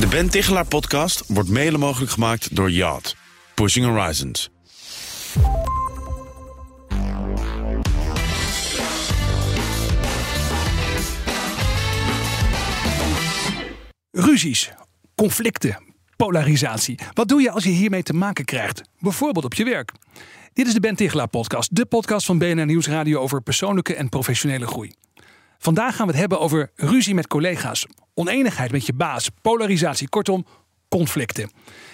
De Ben Tichelaar podcast wordt mede mogelijk gemaakt door Yacht. Pushing Horizons. Ruzies, conflicten, polarisatie. Wat doe je als je hiermee te maken krijgt? Bijvoorbeeld op je werk. Dit is de Ben Tichelaar podcast, de podcast van BNR Nieuwsradio over persoonlijke en professionele groei. Vandaag gaan we het hebben over ruzie met collega's, oneenigheid met je baas, polarisatie, kortom, conflicten.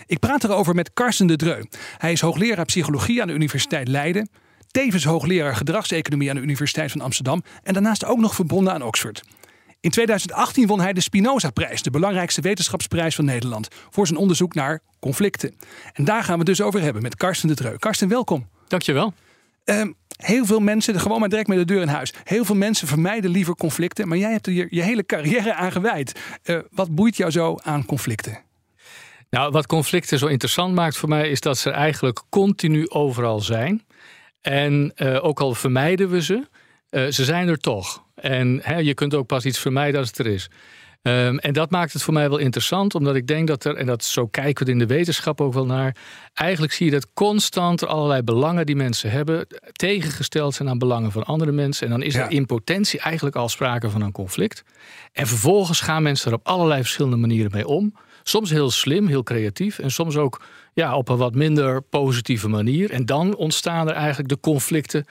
Ik praat erover met Karsten de Dreu. Hij is hoogleraar psychologie aan de Universiteit Leiden, tevens hoogleraar gedragseconomie aan de Universiteit van Amsterdam en daarnaast ook nog verbonden aan Oxford. In 2018 won hij de Spinoza-prijs, de belangrijkste wetenschapsprijs van Nederland, voor zijn onderzoek naar conflicten. En daar gaan we het dus over hebben met Karsten de Dreu. Karsten, welkom. Dankjewel. Ehm heel veel mensen, gewoon maar direct met de deur in huis. Heel veel mensen vermijden liever conflicten, maar jij hebt er je, je hele carrière aan gewijd. Eh, wat boeit jou zo aan conflicten? Nou, wat conflicten zo interessant maakt voor mij is dat ze eigenlijk continu overal zijn. En uh, ook al vermijden we ze, uh, ze zijn er toch. En hè, je kunt ook pas iets vermijden als het er is. Um, en dat maakt het voor mij wel interessant, omdat ik denk dat er, en dat zo kijken we in de wetenschap ook wel naar, eigenlijk zie je dat constant er allerlei belangen die mensen hebben tegengesteld zijn aan belangen van andere mensen. En dan is ja. er in potentie eigenlijk al sprake van een conflict. En vervolgens gaan mensen er op allerlei verschillende manieren mee om. Soms heel slim, heel creatief en soms ook ja, op een wat minder positieve manier. En dan ontstaan er eigenlijk de conflicten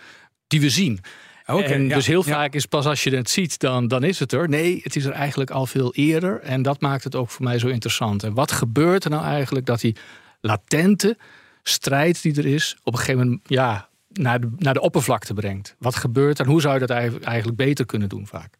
die we zien. Okay, en dus heel vaak is pas als je het ziet, dan, dan is het er. Nee, het is er eigenlijk al veel eerder. En dat maakt het ook voor mij zo interessant. En wat gebeurt er nou eigenlijk dat die latente strijd die er is, op een gegeven moment ja, naar, de, naar de oppervlakte brengt? Wat gebeurt er en hoe zou je dat eigenlijk beter kunnen doen vaak?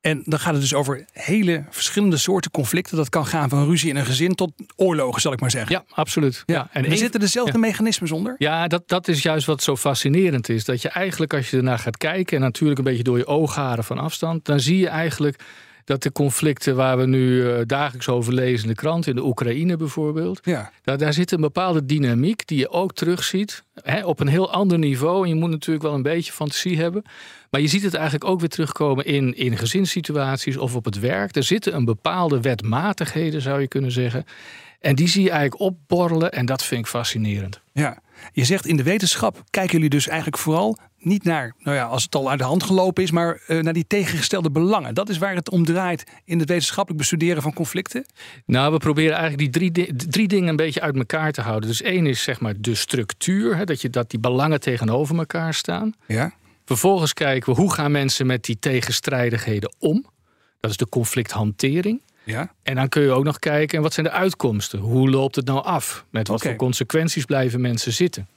En dan gaat het dus over hele verschillende soorten conflicten. Dat kan gaan van ruzie in een gezin tot oorlogen, zal ik maar zeggen. Ja, absoluut. Ja. En er zitten dezelfde ja. mechanismes onder. Ja, dat, dat is juist wat zo fascinerend is. Dat je eigenlijk als je ernaar gaat kijken... en natuurlijk een beetje door je oogharen van afstand... dan zie je eigenlijk dat de conflicten waar we nu eh, dagelijks over lezen in de krant... in de Oekraïne bijvoorbeeld... Ja. Daar, daar zit een bepaalde dynamiek die je ook terugziet hè, op een heel ander niveau. En je moet natuurlijk wel een beetje fantasie hebben. Maar je ziet het eigenlijk ook weer terugkomen in, in gezinssituaties of op het werk. Er zitten een bepaalde wetmatigheden, zou je kunnen zeggen. En die zie je eigenlijk opborrelen en dat vind ik fascinerend. Ja. Je zegt in de wetenschap kijken jullie dus eigenlijk vooral niet naar, nou ja, als het al uit de hand gelopen is, maar eh, naar die tegengestelde belangen. Dat is waar het om draait in het wetenschappelijk bestuderen van conflicten. Nou, we proberen eigenlijk die drie, drie dingen een beetje uit elkaar te houden. Dus één is zeg maar de structuur, hè, dat, je, dat die belangen tegenover elkaar staan. Ja. Vervolgens kijken we hoe gaan mensen met die tegenstrijdigheden om. Dat is de conflicthantering. Ja. En dan kun je ook nog kijken en wat zijn de uitkomsten? Hoe loopt het nou af? Met wat voor consequenties blijven mensen zitten?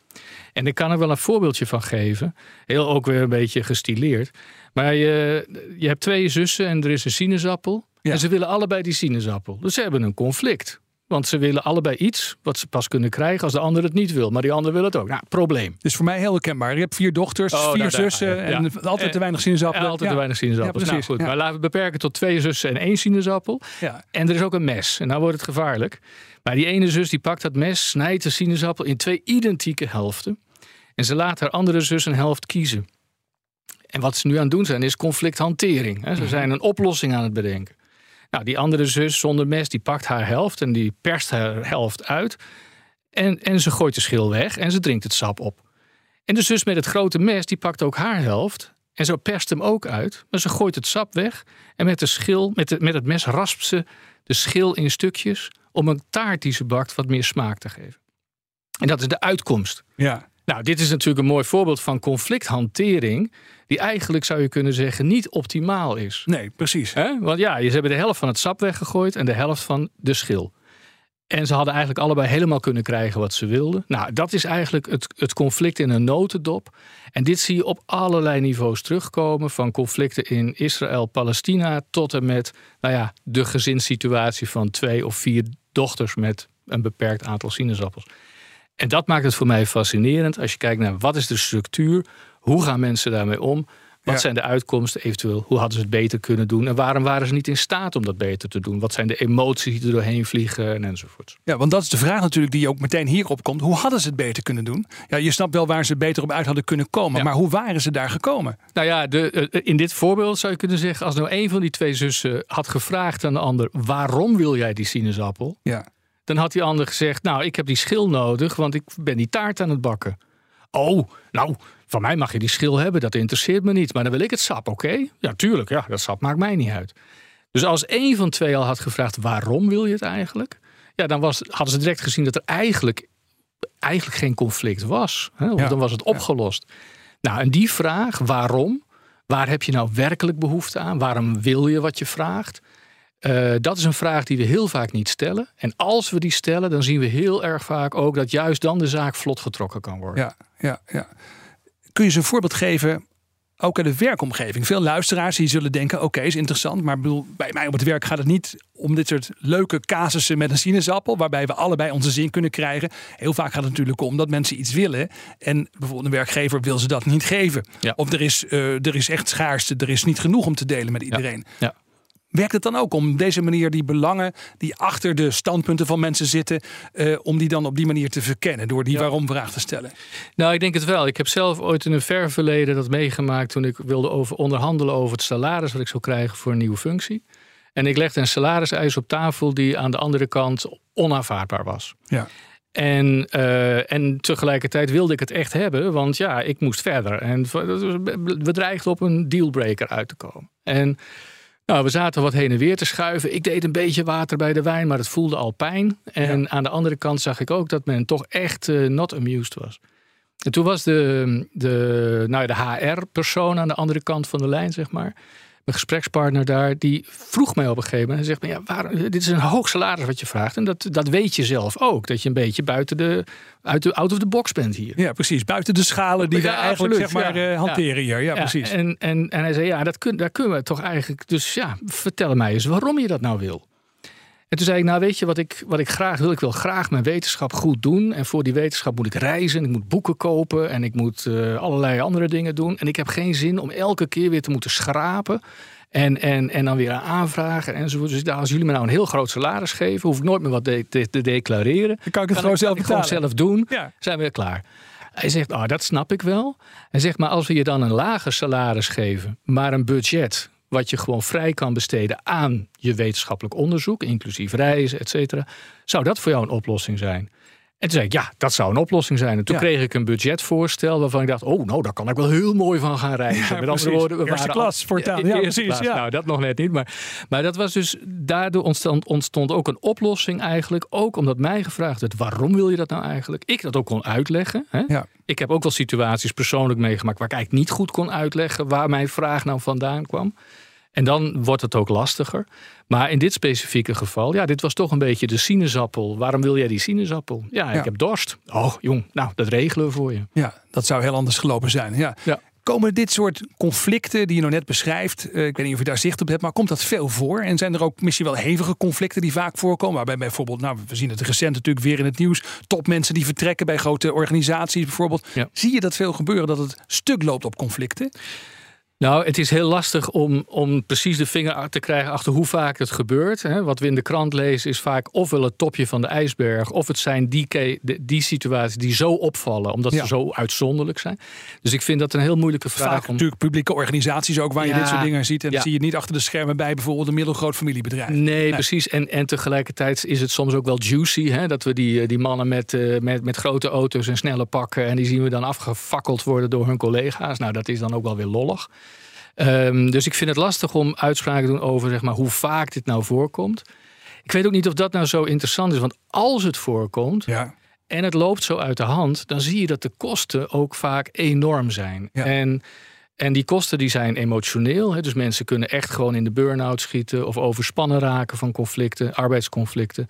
En ik kan er wel een voorbeeldje van geven. Heel ook weer een beetje gestileerd. Maar je, je hebt twee zussen en er is een sinaasappel. Ja. En ze willen allebei die sinaasappel. Dus ze hebben een conflict. Want ze willen allebei iets wat ze pas kunnen krijgen als de ander het niet wil. Maar die ander wil het ook. Nou, probleem. Dus voor mij heel herkenbaar. Je hebt vier dochters, Oh, vier zussen. Ja. en altijd te weinig sinaasappelen. En altijd te weinig sinaasappels. Precies. nou goed, maar laten we het beperken tot twee zussen en één sinaasappel. Ja. En er is ook een mes. En nou wordt het gevaarlijk. Maar die ene zus die pakt dat mes, snijdt de sinaasappel in twee identieke helften. En ze laat haar andere zus een helft kiezen. En wat ze nu aan het doen zijn, is conflicthantering. Ze zijn een oplossing aan het bedenken. Nou, die andere zus zonder mes, die pakt haar helft en die perst haar helft uit. En, en ze gooit de schil weg en ze drinkt het sap op. En de zus met het grote mes, die pakt ook haar helft. En zo perst hem ook uit. Maar ze gooit het sap weg. En met, de schil, met, de, met het mes raspt ze de schil in stukjes. om een taart die ze bakt wat meer smaak te geven. En dat is de uitkomst. Ja. Nou, dit is natuurlijk een mooi voorbeeld van conflicthantering. die eigenlijk zou je kunnen zeggen niet optimaal is. Nee, precies. Want ja, ze hebben de helft van het sap weggegooid en de helft van de schil. En ze hadden eigenlijk allebei helemaal kunnen krijgen wat ze wilden. Nou, dat is eigenlijk het, het conflict in een notendop. En dit zie je op allerlei niveaus terugkomen. Van conflicten in Israël, Palestina tot en met nou ja, de gezinssituatie van twee of vier dochters met een beperkt aantal sinaasappels. En dat maakt het voor mij fascinerend als je kijkt naar wat is de structuur, hoe gaan mensen daarmee om, Wat Ja. zijn de uitkomsten eventueel? Hoe hadden ze het beter kunnen doen? En waarom waren ze niet in staat om dat beter te doen? Wat zijn de emoties die er doorheen vliegen en enzovoort? Ja, want dat is de vraag natuurlijk die ook meteen hierop komt. Hoe hadden ze het beter kunnen doen? Ja, je snapt wel waar ze beter op uit hadden kunnen komen. Ja. Maar hoe waren ze daar gekomen? Nou ja, de, eh, in dit voorbeeld zou je kunnen zeggen... als nou een van die twee zussen had gevraagd aan de ander... waarom wil jij die sinaasappel? Ja. Dan had die ander gezegd, nou, ik heb die schil nodig... want ik ben die taart aan het bakken. Oh, nou, van mij mag je die schil hebben, dat interesseert me niet. Maar dan wil ik het sap, oké? Ja, tuurlijk, ja, dat sap maakt mij niet uit. Dus als één van twee al had gevraagd, waarom wil je het eigenlijk? Ja, dan was, hadden ze direct gezien dat er eigenlijk, eigenlijk geen conflict was. Hè? Ja, dan was het opgelost. Nou, en die vraag, waarom? Waar heb je nou werkelijk behoefte aan? Waarom wil je wat je vraagt? Eh, dat is een vraag die we heel vaak niet stellen. En als we die stellen, dan zien we heel erg vaak ook dat juist dan de zaak vlot getrokken kan worden. Ja, ja, ja. Kun je ze een voorbeeld geven, ook uit de werkomgeving? Veel luisteraars die zullen denken, oké, is interessant. Maar bedoel, bij mij op het werk gaat het niet om dit soort leuke casussen met een sinaasappel. Waarbij we allebei onze zin kunnen krijgen. Heel vaak gaat het natuurlijk om dat mensen iets willen. En bijvoorbeeld een werkgever wil ze dat niet geven. Ja. Of er is, eh, er is echt schaarste, er is niet genoeg om te delen met iedereen. Ja. Werkt het dan ook om deze manier die belangen die achter de standpunten van mensen zitten, eh, om die dan op die manier te verkennen door die Ja. waarom-vraag te stellen? Nou, ik denk het wel. Ik heb zelf ooit in een ver verleden dat meegemaakt toen ik wilde over onderhandelen over het salaris wat ik zou krijgen voor een nieuwe functie. En ik legde een salariseis op tafel die aan de andere kant onaanvaardbaar was. Ja. En, eh, en tegelijkertijd wilde ik het echt hebben, want ja, ik moest verder. En we dreigden op een dealbreaker uit te komen. En nou, we zaten wat heen en weer te schuiven. Ik deed een beetje water bij de wijn, maar het voelde al pijn. En aan de andere kant zag ik ook dat men toch echt eh, not amused was. En toen was de, de, nou ja, de HR-persoon aan de andere kant van de lijn, zeg maar. Mijn gesprekspartner daar, die vroeg mij op een gegeven moment. Hij zegt, ja, dit is een hoog salaris wat je vraagt. En dat, dat weet je zelf ook. Dat je een beetje buiten de, uit de out of the box bent hier. Ja, precies. Buiten de schalen die Ja, we eigenlijk absoluut, zeg maar, ja. eh, hanteren hier. Ja, Ja, precies. En, en, en hij zei, ja, dat kun, daar kunnen we toch eigenlijk... Dus ja, vertel mij eens waarom je dat nou wil. En toen zei ik, nou weet je wat ik, wat ik graag wil? Ik wil graag mijn wetenschap goed doen. En voor die wetenschap moet ik reizen. Ik moet boeken kopen. En ik moet eh, allerlei andere dingen doen. En ik heb geen zin om elke keer weer te moeten schrapen. En, en, en dan weer aan aanvragen enzovoort. Dus als jullie me nou een heel groot salaris geven... hoef ik nooit meer wat de- te, declareren. Dan kan ik het gewoon ik- zelf ik gewoon zelf doen. Ja. Zijn we klaar. Hij zegt, oh, dat snap ik wel. Hij zegt, maar als we je dan een lager salaris geven... maar een budget wat je gewoon vrij kan besteden aan je wetenschappelijk onderzoek... inclusief reizen, et cetera... zou dat voor jou een oplossing zijn? En toen zei ik, ja, dat zou een oplossing zijn. En toen Ja. kreeg ik een budgetvoorstel waarvan ik dacht... oh, nou, daar kan ik wel heel mooi van gaan reizen. Ja, Met andere woorden, we Eerste klas voortaan. Ja, eerste precies, klas. ja. Nou, dat nog net niet. Maar, maar dat was dus, daardoor ontstond, ontstond ook een oplossing eigenlijk. Ook omdat mij gevraagd werd, waarom wil je dat nou eigenlijk? Ik dat ook kon uitleggen. Hè? Ja. Ik heb ook wel situaties persoonlijk meegemaakt... waar ik eigenlijk niet goed kon uitleggen waar mijn vraag nou vandaan kwam. En dan wordt het ook lastiger. Maar in dit specifieke geval, ja, dit was toch een beetje de sinaasappel. Waarom wil jij die sinaasappel? Ja, ik Ja. heb dorst. Oh, jong, nou, dat regelen we voor je. ja, dat zou heel anders gelopen zijn. Ja. Ja. Komen dit soort conflicten die je nou net beschrijft, eh, ik weet niet of je daar zicht op hebt, maar komt dat veel voor? En zijn er ook misschien wel hevige conflicten die vaak voorkomen? Waarbij bijvoorbeeld, nou, we zien het recent natuurlijk weer in het nieuws, topmensen die vertrekken bij grote organisaties bijvoorbeeld. Ja. Zie je dat veel gebeuren, dat het stuk loopt op conflicten? Nou, het is heel lastig om, om precies de vinger te krijgen achter hoe vaak het gebeurt. Hè. Wat we in de krant lezen is vaak ofwel het topje van de ijsberg... of het zijn die, die situaties die zo opvallen, omdat Ja. ze zo uitzonderlijk zijn. Dus ik vind dat een heel moeilijke vraag. Vaak om... natuurlijk publieke organisaties ook waar je dit soort dingen ziet. En dan zie je het niet achter de schermen bij bijvoorbeeld een middelgroot familiebedrijf. Nee, precies. En, en tegelijkertijd is het soms ook wel juicy. Hè? Dat we die, die mannen met, eh, met, met grote auto's en snelle pakken... en die zien we dan afgefakkeld worden door hun collega's. Nou, dat is dan ook wel weer lollig. Ehm, dus ik vind het lastig om uitspraken te doen over zeg maar, hoe vaak dit nou voorkomt. Ik weet ook niet of dat nou zo interessant is. Want als het voorkomt Ja. en het loopt zo uit de hand... dan zie je dat de kosten ook vaak enorm zijn. Ja. En, en die kosten die zijn emotioneel. Hè? Dus mensen kunnen echt gewoon in de burn-out schieten... of overspannen raken van conflicten, arbeidsconflicten.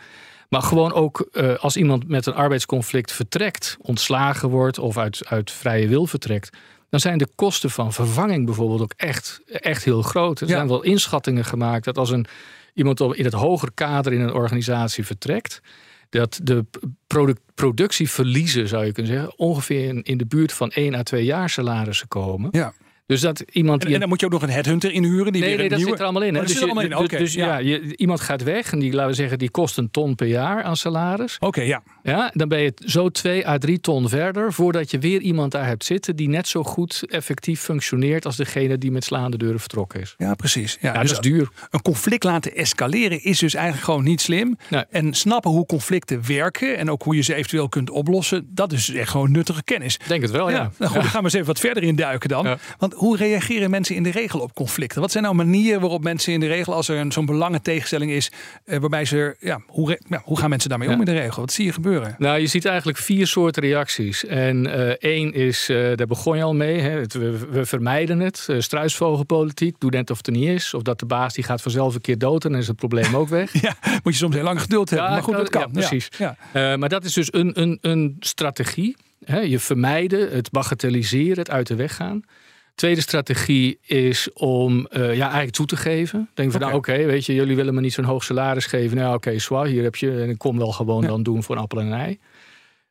Maar gewoon ook eh, als iemand met een arbeidsconflict vertrekt... ontslagen wordt of uit, uit vrije wil vertrekt... dan zijn de kosten van vervanging bijvoorbeeld ook echt, echt heel groot. Er Ja. zijn wel inschattingen gemaakt dat als een, iemand in het hogere kader in een organisatie vertrekt dat de product, productieverliezen, zou je kunnen zeggen, ongeveer in, in de buurt van 1 à 2 jaar salarissen komen. Ja. Dus dat iemand En, die en dan moet je ook nog een headhunter inhuren. Die Nee, weer nee, dat nieuwe... zit er allemaal in. Hè? Oh, dat dus er je- allemaal in. dus- dus ja, je, iemand gaat weg en die, laten we zeggen, die kost een ton per jaar aan salaris. Oké, ja. Ja, dan ben je zo twee à drie ton verder voordat je weer iemand daar hebt zitten die net zo goed effectief functioneert als degene die met slaande deuren vertrokken is. Ja, precies. Ja, Ja, dus dat is duur. een conflict laten escaleren is dus eigenlijk gewoon niet slim. Nee. En snappen hoe conflicten werken en ook hoe je ze eventueel kunt oplossen, dat is echt gewoon nuttige kennis. Denk het wel, ja. Ja, nou goed, dan gaan we eens even wat verder in duiken dan. Ja. Hoe reageren mensen in de regel op conflicten? Wat zijn nou manieren waarop mensen in de regel, als er een- zo'n belangentegenstelling is, eh, waarbij ze, ja hoe, ja, hoe gaan mensen daarmee om in de regel? Wat zie je gebeuren? Nou, je ziet eigenlijk vier soorten reacties. En eh, één is, eh, daar begon je al mee, hè, het, we, we vermijden het. Struisvogelpolitiek, doe net of het er niet is. Of dat de baas die gaat vanzelf een keer dood en dan is het probleem ook weg. Ja, moet je soms heel lang geduld hebben. Ja, maar goed, dat kan. precies. Maar dat is dus een, een, een strategie. Je vermijden, het bagatelliseren, het uit de weg gaan. Tweede strategie is om eh, ja, eigenlijk toe te geven. Denk van, Oké. nou oké, weet je, jullie willen me niet zo'n hoog salaris geven. Nou oké, zwaar, hier heb je. En ik kom wel gewoon Ja. dan doen voor een appel en een ei.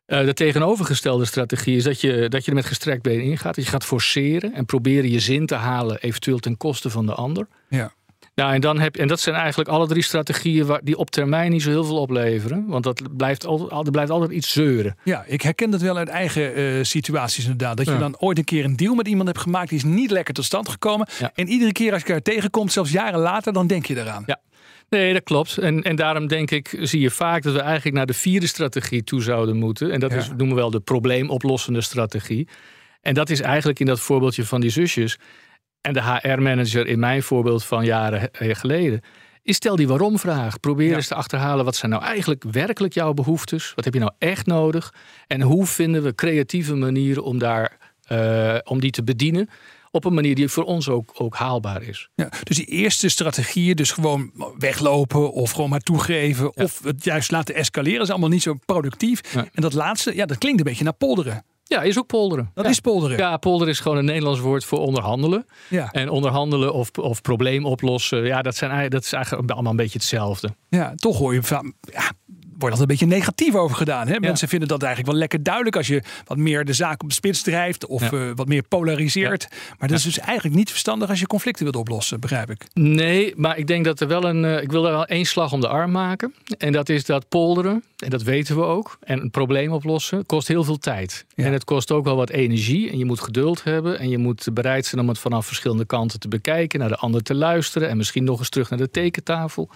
Eh, de tegenovergestelde strategie is dat je, dat je er met gestrekt been ingaat. Dat je gaat forceren en proberen je zin te halen, eventueel ten koste van de ander. Ja. Nou, en, dan heb, en dat zijn eigenlijk alle drie strategieën waar, die op termijn niet zo heel veel opleveren. Want dat blijft altijd, er blijft altijd iets zeuren. Ja, ik herken dat wel uit eigen eh, situaties inderdaad. Dat je Ja. dan ooit een keer een deal met iemand hebt gemaakt, die is niet lekker tot stand gekomen. Ja. En iedere keer als je elkaar tegenkomt, zelfs jaren later, dan denk je eraan. Ja. Nee, dat klopt. En, en daarom denk ik, zie je vaak dat we eigenlijk naar de vierde strategie toe zouden moeten. En dat Ja. is, noemen we wel de probleemoplossende strategie. En dat is eigenlijk in dat voorbeeldje van die zusjes. En de HR-manager in mijn voorbeeld van jaren eh, geleden. Is stel die waarom-vraag. Probeer Ja. eens te achterhalen wat zijn nou eigenlijk werkelijk jouw behoeftes. Wat heb je nou echt nodig? En hoe vinden we creatieve manieren om, daar, eh, om die te bedienen. Op een manier die voor ons ook, ook haalbaar is. Ja, dus die eerste strategieën, dus gewoon weglopen of gewoon maar toegeven Ja. of het juist laten escaleren, is allemaal niet zo productief. En dat laatste, ja, dat klinkt een beetje naar polderen. Ja, is ook polderen. Dat ja. is polderen. Ja, polder is gewoon een Nederlands woord voor onderhandelen. Ja. En onderhandelen of, of probleem oplossen, ja, dat, zijn, dat is eigenlijk allemaal een beetje hetzelfde. Ja, toch hoor je van, ja, wordt altijd een beetje negatief over gedaan. Hè? Mensen vinden dat eigenlijk wel lekker duidelijk als je wat meer de zaak op de spits drijft of Ja. eh, wat meer polariseert. Maar dat is dus eigenlijk niet verstandig als je conflicten wilt oplossen, begrijp ik. Nee, maar ik denk dat er wel een. eh, ik wil daar wel één slag om de arm maken. En dat is dat polderen, en dat weten we ook, en een probleem oplossen, kost heel veel tijd. En het kost ook wel wat energie. En je moet geduld hebben. En je moet bereid zijn om het vanaf verschillende kanten te bekijken, naar de ander te luisteren. En misschien nog eens terug naar de tekentafel.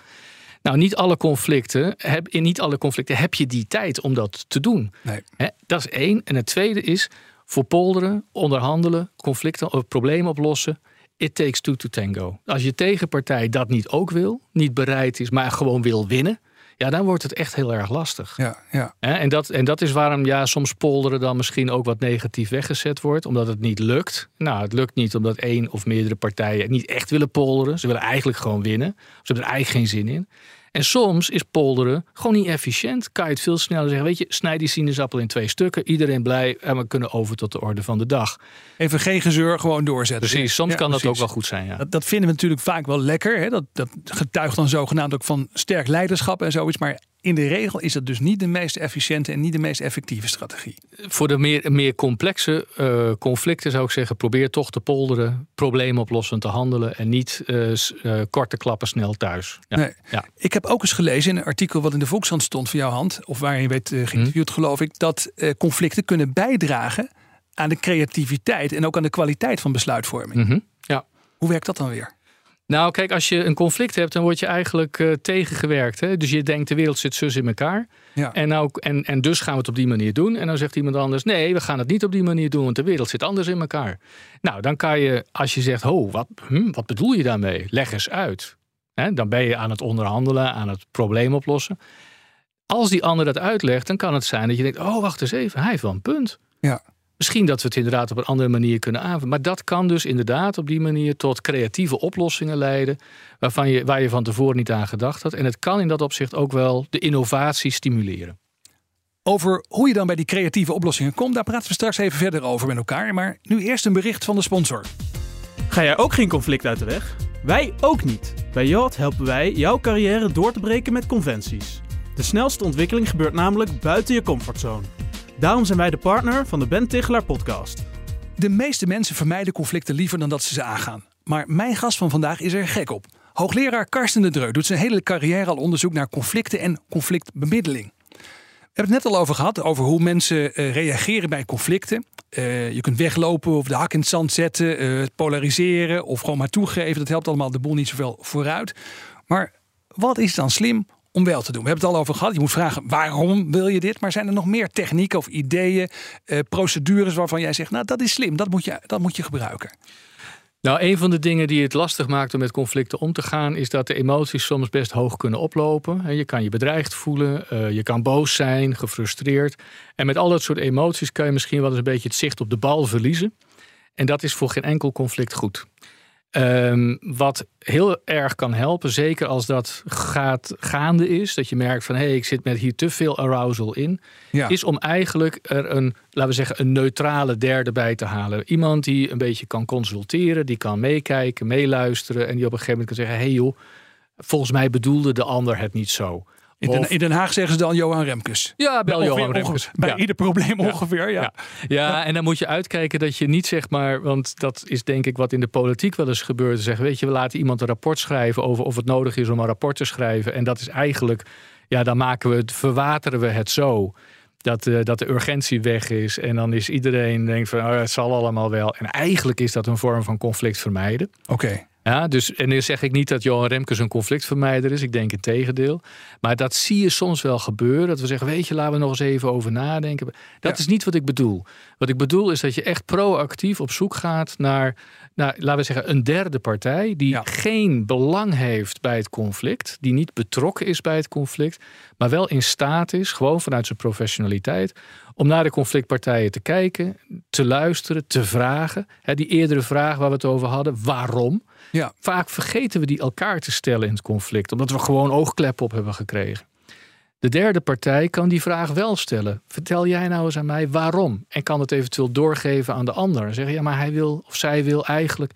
Nou, niet alle conflicten, heb, in niet alle conflicten heb je die tijd om dat te doen. Nee. Dat is één. En het tweede is voor polderen, onderhandelen, conflicten of problemen oplossen. It takes two to tango. Als je tegenpartij dat niet ook wil, niet bereid is, maar gewoon wil winnen, ja, dan wordt het echt heel erg lastig. Ja, ja. En dat, en dat is waarom ja, soms polderen dan misschien ook wat negatief weggezet wordt, omdat het niet lukt. Nou, het lukt niet omdat één of meerdere partijen niet echt willen polderen. Ze willen eigenlijk gewoon winnen. Ze hebben er eigenlijk geen zin in. En soms is polderen gewoon niet efficiënt. Kan je het veel sneller zeggen. Weet je, snijd die sinaasappel in twee stukken. Iedereen blij en we kunnen over tot de orde van de dag. Even geen gezeur, gewoon doorzetten. Precies, soms Ja, kan dat ook wel goed zijn. Ja. Dat, dat vinden we natuurlijk vaak wel lekker. Hè? Dat, dat getuigt dan zogenaamd ook van sterk leiderschap en zoiets. Maar in de regel is dat dus niet de meest efficiënte en niet de meest effectieve strategie. Voor de meer, meer complexe eh, conflicten zou ik zeggen, probeer toch te polderen, probleemoplossend te handelen en niet eh, eh, korte klappen snel thuis. Ja. Nee. Ja. Ik heb ook eens gelezen in een artikel wat in de Volkskrant stond van jouw hand, of waarin je werd geïnterviewd, geloof ik, dat conflicten kunnen bijdragen aan de creativiteit en ook aan de kwaliteit van besluitvorming. Mhm. ja. Hoe werkt dat dan weer? Nou, kijk, als je een conflict hebt, dan word je eigenlijk eh, tegengewerkt. Hè? Dus je denkt, de wereld zit zus in elkaar. Ja. En, nou, en, en dus gaan we het op die manier doen. En dan zegt iemand anders, nee, we gaan het niet op die manier doen, want de wereld zit anders in elkaar. Nou, dan kan je, als je zegt, oh, wat, hm, wat bedoel je daarmee? Leg eens uit. Hè? Dan ben je aan het onderhandelen, aan het probleem oplossen. Als die ander dat uitlegt, dan kan het zijn dat je denkt, oh, wacht eens even, hij heeft wel een punt. Ja. Misschien dat we het inderdaad op een andere manier kunnen aanvullen. Maar dat kan dus inderdaad op die manier tot creatieve oplossingen leiden. Waarvan je, waar je van tevoren niet aan gedacht had. En het kan in dat opzicht ook wel de innovatie stimuleren. Over hoe je dan bij die creatieve oplossingen komt, daar praten we straks even verder over met elkaar. Maar nu eerst een bericht van de sponsor. Ga jij ook geen conflict uit de weg? Wij ook niet. Bij Yacht helpen wij jouw carrière door te breken met conventies. De snelste ontwikkeling gebeurt namelijk buiten je comfortzone. Daarom zijn wij de partner van de Ben Tichelaar podcast. De meeste mensen vermijden conflicten liever dan dat ze ze aangaan. Maar mijn gast van vandaag is er gek op. Hoogleraar Karsten de Dreu doet zijn hele carrière al onderzoek naar conflicten en conflictbemiddeling. We hebben het net al over gehad, over hoe mensen uh, reageren bij conflicten. Uh, je kunt weglopen of de hak in het zand zetten, uh, polariseren of gewoon maar toegeven. Dat helpt allemaal de boel niet zoveel vooruit. Maar wat is dan slim om wel te doen? We hebben het al over gehad. Je moet vragen waarom wil je dit? Maar zijn er nog meer technieken of ideeën, procedures waarvan jij zegt, nou dat is slim, dat moet je, dat moet je gebruiken? Nou, een van de dingen die het lastig maakt om met conflicten om te gaan, is dat de emoties soms best hoog kunnen oplopen. Je kan je bedreigd voelen, uh, je kan boos zijn, gefrustreerd. En met al dat soort emoties kan je misschien wel eens een beetje het zicht op de bal verliezen. En dat is voor geen enkel conflict goed. Um, wat heel erg kan helpen, zeker als dat gaat, gaande is, dat je merkt van hé, hey, ik zit met hier te veel arousal in, ja. is om eigenlijk er een, laten we zeggen, een neutrale derde bij te halen. Iemand die een beetje kan consulteren, die kan meekijken, meeluisteren en die op een gegeven moment kan zeggen: hé hey joh, volgens mij bedoelde de ander het niet zo. In Den, in Den, Haag zeggen ze dan Johan Remkes. Ja, bel Johan Remkes. Bij ieder probleem ongeveer, ja. ja. Ja. en dan moet je uitkijken dat je niet zeg maar... want dat is denk ik wat in de politiek wel eens gebeurt. Zeggen, weet je, we laten iemand een rapport schrijven... over of het nodig is om een rapport te schrijven. En dat is eigenlijk... ja, dan maken we het, verwateren we het zo... Dat, uh, dat de urgentie weg is. En dan is iedereen denkt van, oh, het zal allemaal wel. En eigenlijk is dat een vorm van conflict vermijden. Oké. Ja, dus, en nu zeg ik niet dat Johan Remkes een conflictvermijder is. Ik denk het tegendeel. Maar dat zie je soms wel gebeuren. Dat we zeggen, weet je, laten we nog eens even over nadenken. Dat is niet wat ik bedoel. Wat ik bedoel is dat je echt proactief op zoek gaat naar, naar laten we zeggen, een derde partij. Die geen belang heeft bij het conflict. Die niet betrokken is bij het conflict. Maar wel in staat is, gewoon vanuit zijn professionaliteit om naar de conflictpartijen te kijken, te luisteren, te vragen. die eerdere vraag waar we het over hadden, waarom? Ja. Vaak vergeten we die elkaar te stellen in het conflict, omdat we gewoon oogklep op hebben gekregen. De derde partij kan die vraag wel stellen. Vertel jij nou eens aan mij waarom? En kan het eventueel doorgeven aan de ander. Zeggen, ja, maar hij wil of zij wil eigenlijk.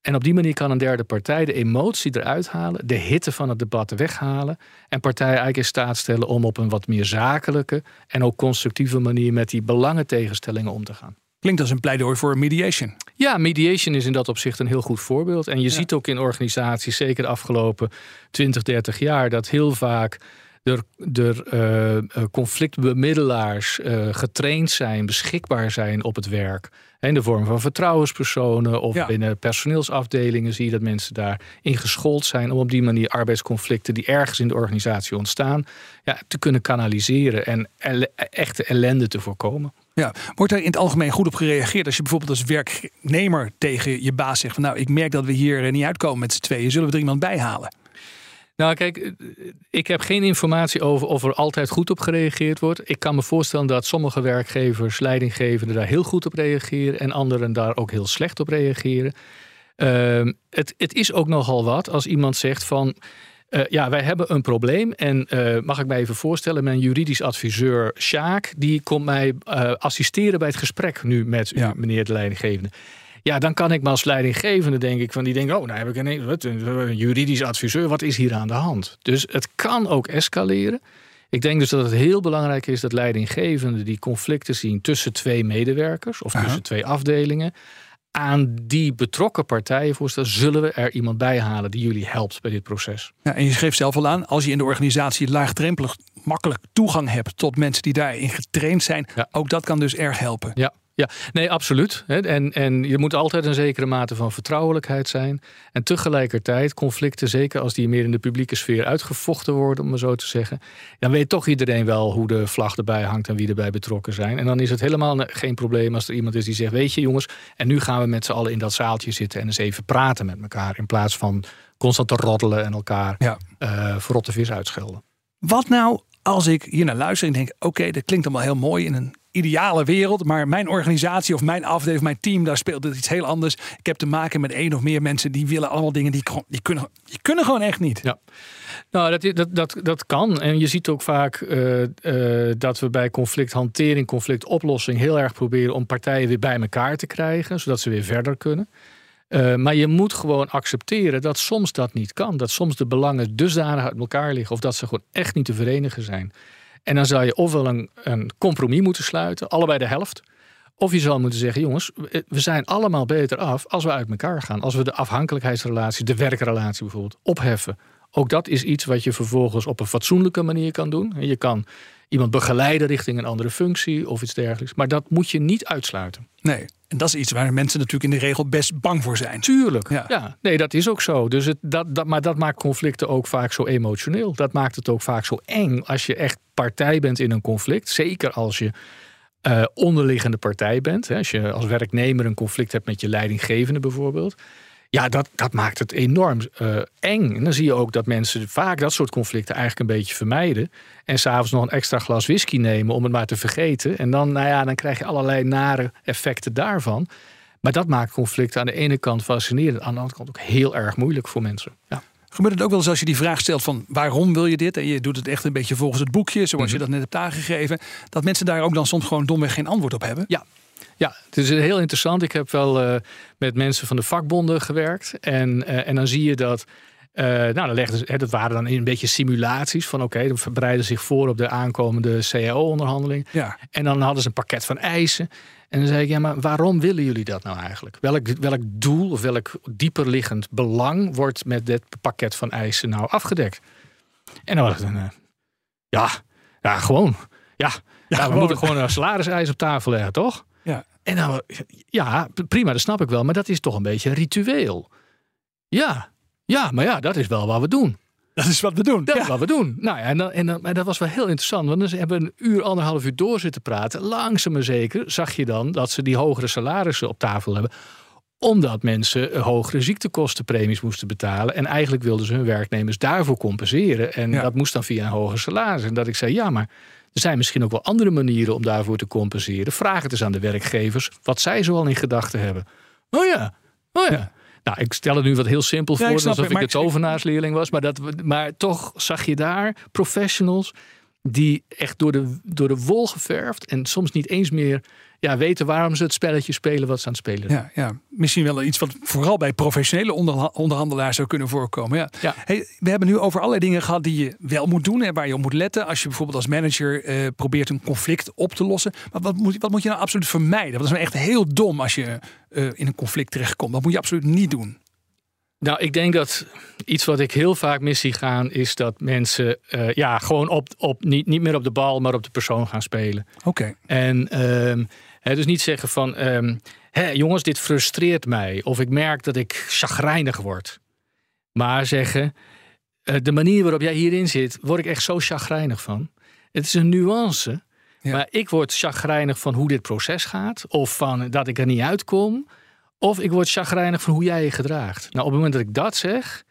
En op die manier kan een derde partij de emotie eruit halen, de hitte van het debat weghalen en partijen eigenlijk in staat stellen om op een wat meer zakelijke en ook constructieve manier met die belangentegenstellingen om te gaan. Klinkt als een pleidooi voor mediation. Ja, mediation is in dat opzicht een heel goed voorbeeld. En je ziet ook in organisaties, zeker de afgelopen 20, 30 jaar, dat heel vaak er, er uh, conflictbemiddelaars uh, getraind zijn, beschikbaar zijn op het werk. In de vorm van vertrouwenspersonen of binnen personeelsafdelingen zie je dat mensen daarin geschoold zijn om op die manier arbeidsconflicten die ergens in de organisatie ontstaan, ja, te kunnen kanaliseren en echte ellende te voorkomen. Ja, wordt er in het algemeen goed op gereageerd als je bijvoorbeeld als werknemer tegen je baas zegt van nou, ik merk dat we hier niet uitkomen met z'n tweeën, zullen we er iemand bij halen? Nou, kijk, eh, ik heb geen informatie over of er altijd goed op gereageerd wordt. Ik kan me voorstellen dat sommige werkgevers, leidinggevenden daar heel goed op reageren en anderen daar ook heel slecht op reageren. Uh, het, het is ook nogal wat als iemand zegt van. Uh, ja, wij hebben een probleem. En uh, mag ik mij even voorstellen, mijn juridisch adviseur Sjaak, die komt mij uh, assisteren bij het gesprek nu met u, meneer de leidinggevende. Ja, dan kan ik me als leidinggevende denk ik van die denken, oh, nou heb ik een, wat, een juridisch adviseur, wat is hier aan de hand? Dus het kan ook escaleren. Ik denk dus dat het heel belangrijk is dat leidinggevenden die conflicten zien tussen twee medewerkers of tussen twee afdelingen, aan die betrokken partijen voorstellen, zullen we er iemand bij halen die jullie helpt bij dit proces. Ja, en je geeft zelf al aan, als je in de organisatie laagdrempelig makkelijk toegang hebt tot mensen die daarin getraind zijn, ook dat kan dus erg helpen. Ja, ja, nee, absoluut. En, en je moet altijd een zekere mate van vertrouwelijkheid zijn. En tegelijkertijd conflicten, zeker als die meer in de publieke sfeer uitgevochten worden, om maar zo te zeggen. Dan weet toch iedereen wel hoe de vlag erbij hangt en wie erbij betrokken zijn. En dan is het helemaal geen probleem als er iemand is die zegt: Weet je, jongens, en nu gaan we met z'n allen in dat zaaltje zitten en eens even praten met elkaar. In plaats van constant te roddelen en elkaar ja. uh, verrotte vis uitschelden. Wat nou als ik hier naar luister en denk: Oké, dat klinkt allemaal heel mooi in een ideale wereld. Maar mijn organisatie of mijn afdeling mijn team, daar speelt het iets heel anders. Ik heb te maken met één of meer mensen die willen allemaal dingen die, die, kunnen, die kunnen gewoon echt niet. Ja. Nou, dat, dat, dat, dat kan. En je ziet ook vaak uh, uh, dat we bij conflicthantering, conflictoplossing heel erg proberen om partijen weer bij elkaar te krijgen, zodat ze weer verder kunnen. Uh, maar je moet gewoon accepteren dat soms dat niet kan. Dat soms de belangen dusdanig uit elkaar liggen of dat ze gewoon echt niet te verenigen zijn. En dan zou je ofwel een, een compromis moeten sluiten, allebei de helft. Of je zal moeten zeggen, jongens, we zijn allemaal beter af als we uit elkaar gaan. Als we de afhankelijkheidsrelatie, de werkrelatie bijvoorbeeld, opheffen. Ook dat is iets wat je vervolgens op een fatsoenlijke manier kan doen. Je kan iemand begeleiden richting een andere functie of iets dergelijks. Maar dat moet je niet uitsluiten. Nee, en dat is iets waar mensen natuurlijk in de regel best bang voor zijn. Tuurlijk, ja. nee, dat is ook zo. Dus het, dat, dat, maar dat maakt conflicten ook vaak zo emotioneel. Dat maakt het ook vaak zo eng als je echt partij bent in een conflict. Zeker als je uh, onderliggende partij bent. Hè. Als je als werknemer een conflict hebt met je leidinggevende bijvoorbeeld. Ja, dat, dat maakt het enorm uh, eng. En dan zie je ook dat mensen vaak dat soort conflicten eigenlijk een beetje vermijden. En s'avonds nog een extra glas whisky nemen om het maar te vergeten. En dan, nou ja, dan krijg je allerlei nare effecten daarvan. Maar dat maakt conflicten aan de ene kant fascinerend. Aan de andere kant ook heel erg moeilijk voor mensen. Ja. Gebeurt het ook wel eens als je die vraag stelt van waarom wil je dit? En je doet het echt een beetje volgens het boekje, zoals je mhm. dat net hebt aangegeven. Dat mensen daar ook dan soms gewoon domweg geen antwoord op hebben? Ja, ja, het is heel interessant. Ik heb wel uh, met mensen van de vakbonden gewerkt. En, uh, en dan zie je dat. Uh, nou, dan legden hè, dat waren dan een beetje simulaties van oké, okay, dan verbreiden zich voor op de aankomende CAO-onderhandeling. Ja. En dan hadden ze een pakket van eisen. En dan zei ik, ja, maar waarom willen jullie dat nou eigenlijk? Welk, welk doel of welk dieperliggend belang wordt met dit pakket van eisen nou afgedekt? En dan was het een, ja, ja, gewoon. Ja, ja, ja we moeten gewoon een salariseis op tafel leggen, toch? Ja. En dan, ja, prima, dat snap ik wel. Maar dat is toch een beetje een ritueel. Ja, ja, maar ja, dat is wel wat we doen. Dat is wat we doen. Dat is wat we doen. Nou ja, en, dan, en, dan, dat was wel heel interessant. Want dan hebben een uur, anderhalf uur door zitten praten. Langzaam maar zeker zag je dan dat ze die hogere salarissen op tafel hebben omdat mensen hogere ziektekostenpremies moesten betalen. En eigenlijk wilden ze hun werknemers daarvoor compenseren. En dat moest dan via een hoger salaris. En dat ik zei, ja, maar er zijn misschien ook wel andere manieren om daarvoor te compenseren. Vraag het eens aan de werkgevers wat zij zoal in gedachten hebben. Oh ja, oh ja. Nou, ik stel het nu wat heel simpel voor, alsof ik, ik de tovenaarsleerling was. Maar, dat, maar toch zag je daar professionals die echt door de, door de wol geverfd en soms niet eens meer ja, weten waarom ze het spelletje spelen wat ze aan het spelen zijn. Ja, ja. misschien wel iets wat vooral bij professionele onderhandelaars zou kunnen voorkomen. Ja. ja. Hey, we hebben nu over allerlei dingen gehad die je wel moet doen en waar je op moet letten. Als je bijvoorbeeld als manager eh, probeert een conflict op te lossen. Maar wat moet, wat moet je nou absoluut vermijden? Dat is nou echt heel dom als je uh, in een conflict terechtkomt. Dat moet je absoluut niet doen. Nou, ik denk dat iets wat ik heel vaak mis zie gaan, is dat mensen uh, ja, gewoon op, op, niet, niet meer op de bal, maar op de persoon gaan spelen. Oké. En dus niet zeggen van, um, jongens, dit frustreert mij. Of ik merk dat ik chagrijnig word. Maar zeggen, uh, de manier waarop jij hierin zit, word ik echt zo chagrijnig van. Het is een nuance. Ja. Maar ik word chagrijnig van hoe dit proces gaat. Of van dat ik er niet uitkom. Of ik word chagrijnig van hoe jij je gedraagt. Nou, op het moment dat ik dat zeg,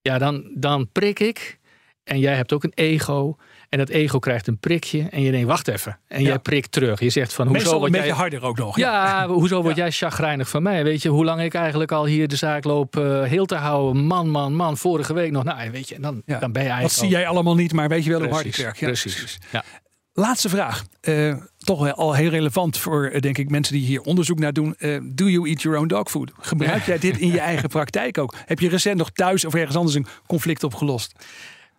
ja, dan, dan prik ik. En jij hebt ook een ego. En dat ego krijgt een prikje. En je denkt, wacht even. En jij prikt terug. Je zegt van, hoezo word een jij... harder ook nog. Ja, hoezo word jij chagrijnig van mij? Weet je, hoe lang ik eigenlijk al hier de zaak loop uh, heel te houden. Man, man, man. Vorige week nog. Nou, weet je, dan, dan ben je eigenlijk... Dat zie jij allemaal niet, maar weet je wel hoe hard ik werk. Ja, precies. precies. Ja. Laatste vraag. Uh, toch al heel relevant voor, uh, denk ik, mensen die hier onderzoek naar doen. Uh, do you eat your own dog food? Gebruik jij dit in je eigen praktijk ook? Heb je recent nog thuis of ergens anders een conflict opgelost?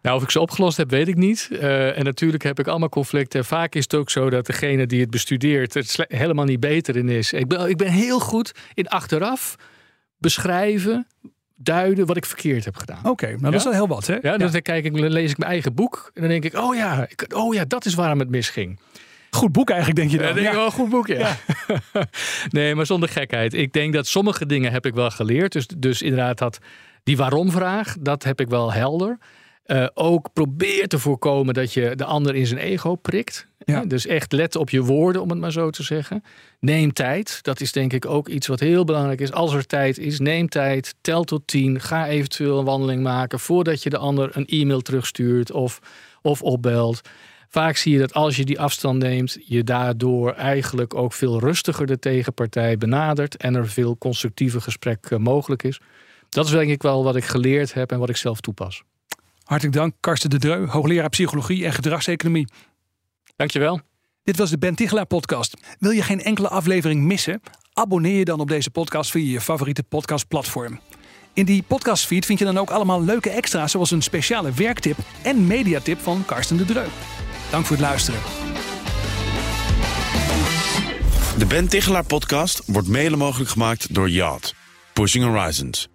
Nou, of ik ze opgelost heb, weet ik niet. en natuurlijk heb ik allemaal conflicten. Vaak is het ook zo dat degene die het bestudeert het helemaal niet beter in is. Ik ben, ik ben heel goed in achteraf beschrijven duiden wat ik verkeerd heb gedaan. Oké, nou dat is wel heel wat, hè? Ja, dus dan kijk ik, lees ik mijn eigen boek en dan denk ik, oh ja, ik, oh ja, dat is waarom het misging. Goed boek eigenlijk, denk je dan? Ja, denk ik wel, goed boek, ja. nee, maar zonder gekheid. Ik denk dat sommige dingen heb ik wel geleerd. Dus, dus inderdaad, dat, die waarom-vraag, dat heb ik wel helder. Uh, ook probeer te voorkomen dat je de ander in zijn ego prikt. Ja. Dus echt let op je woorden, om het maar zo te zeggen. Neem tijd. Dat is denk ik ook iets wat heel belangrijk is. Als er tijd is, neem tijd. Tel tot tien. Ga eventueel een wandeling maken voordat je de ander een e-mail terugstuurt of, of opbelt. Vaak zie je dat als je die afstand neemt, je daardoor eigenlijk ook veel rustiger de tegenpartij benadert en er veel constructiever gesprek eh, mogelijk is. Dat is denk ik wel wat ik geleerd heb en wat ik zelf toepas. Hartelijk dank, Karsten de Dreu, hoogleraar psychologie en gedragseconomie. Dankjewel. Dit was de Ben Tichelaar podcast. Wil je geen enkele aflevering missen? Abonneer je dan op deze podcast via je favoriete podcastplatform. In die podcastfeed vind je dan ook allemaal leuke extra's zoals een speciale werktip en mediatip van Karsten de Dreu. Dank voor het luisteren. De Ben Tichelaar podcast wordt mede mogelijk gemaakt door Yacht. Pushing Horizons.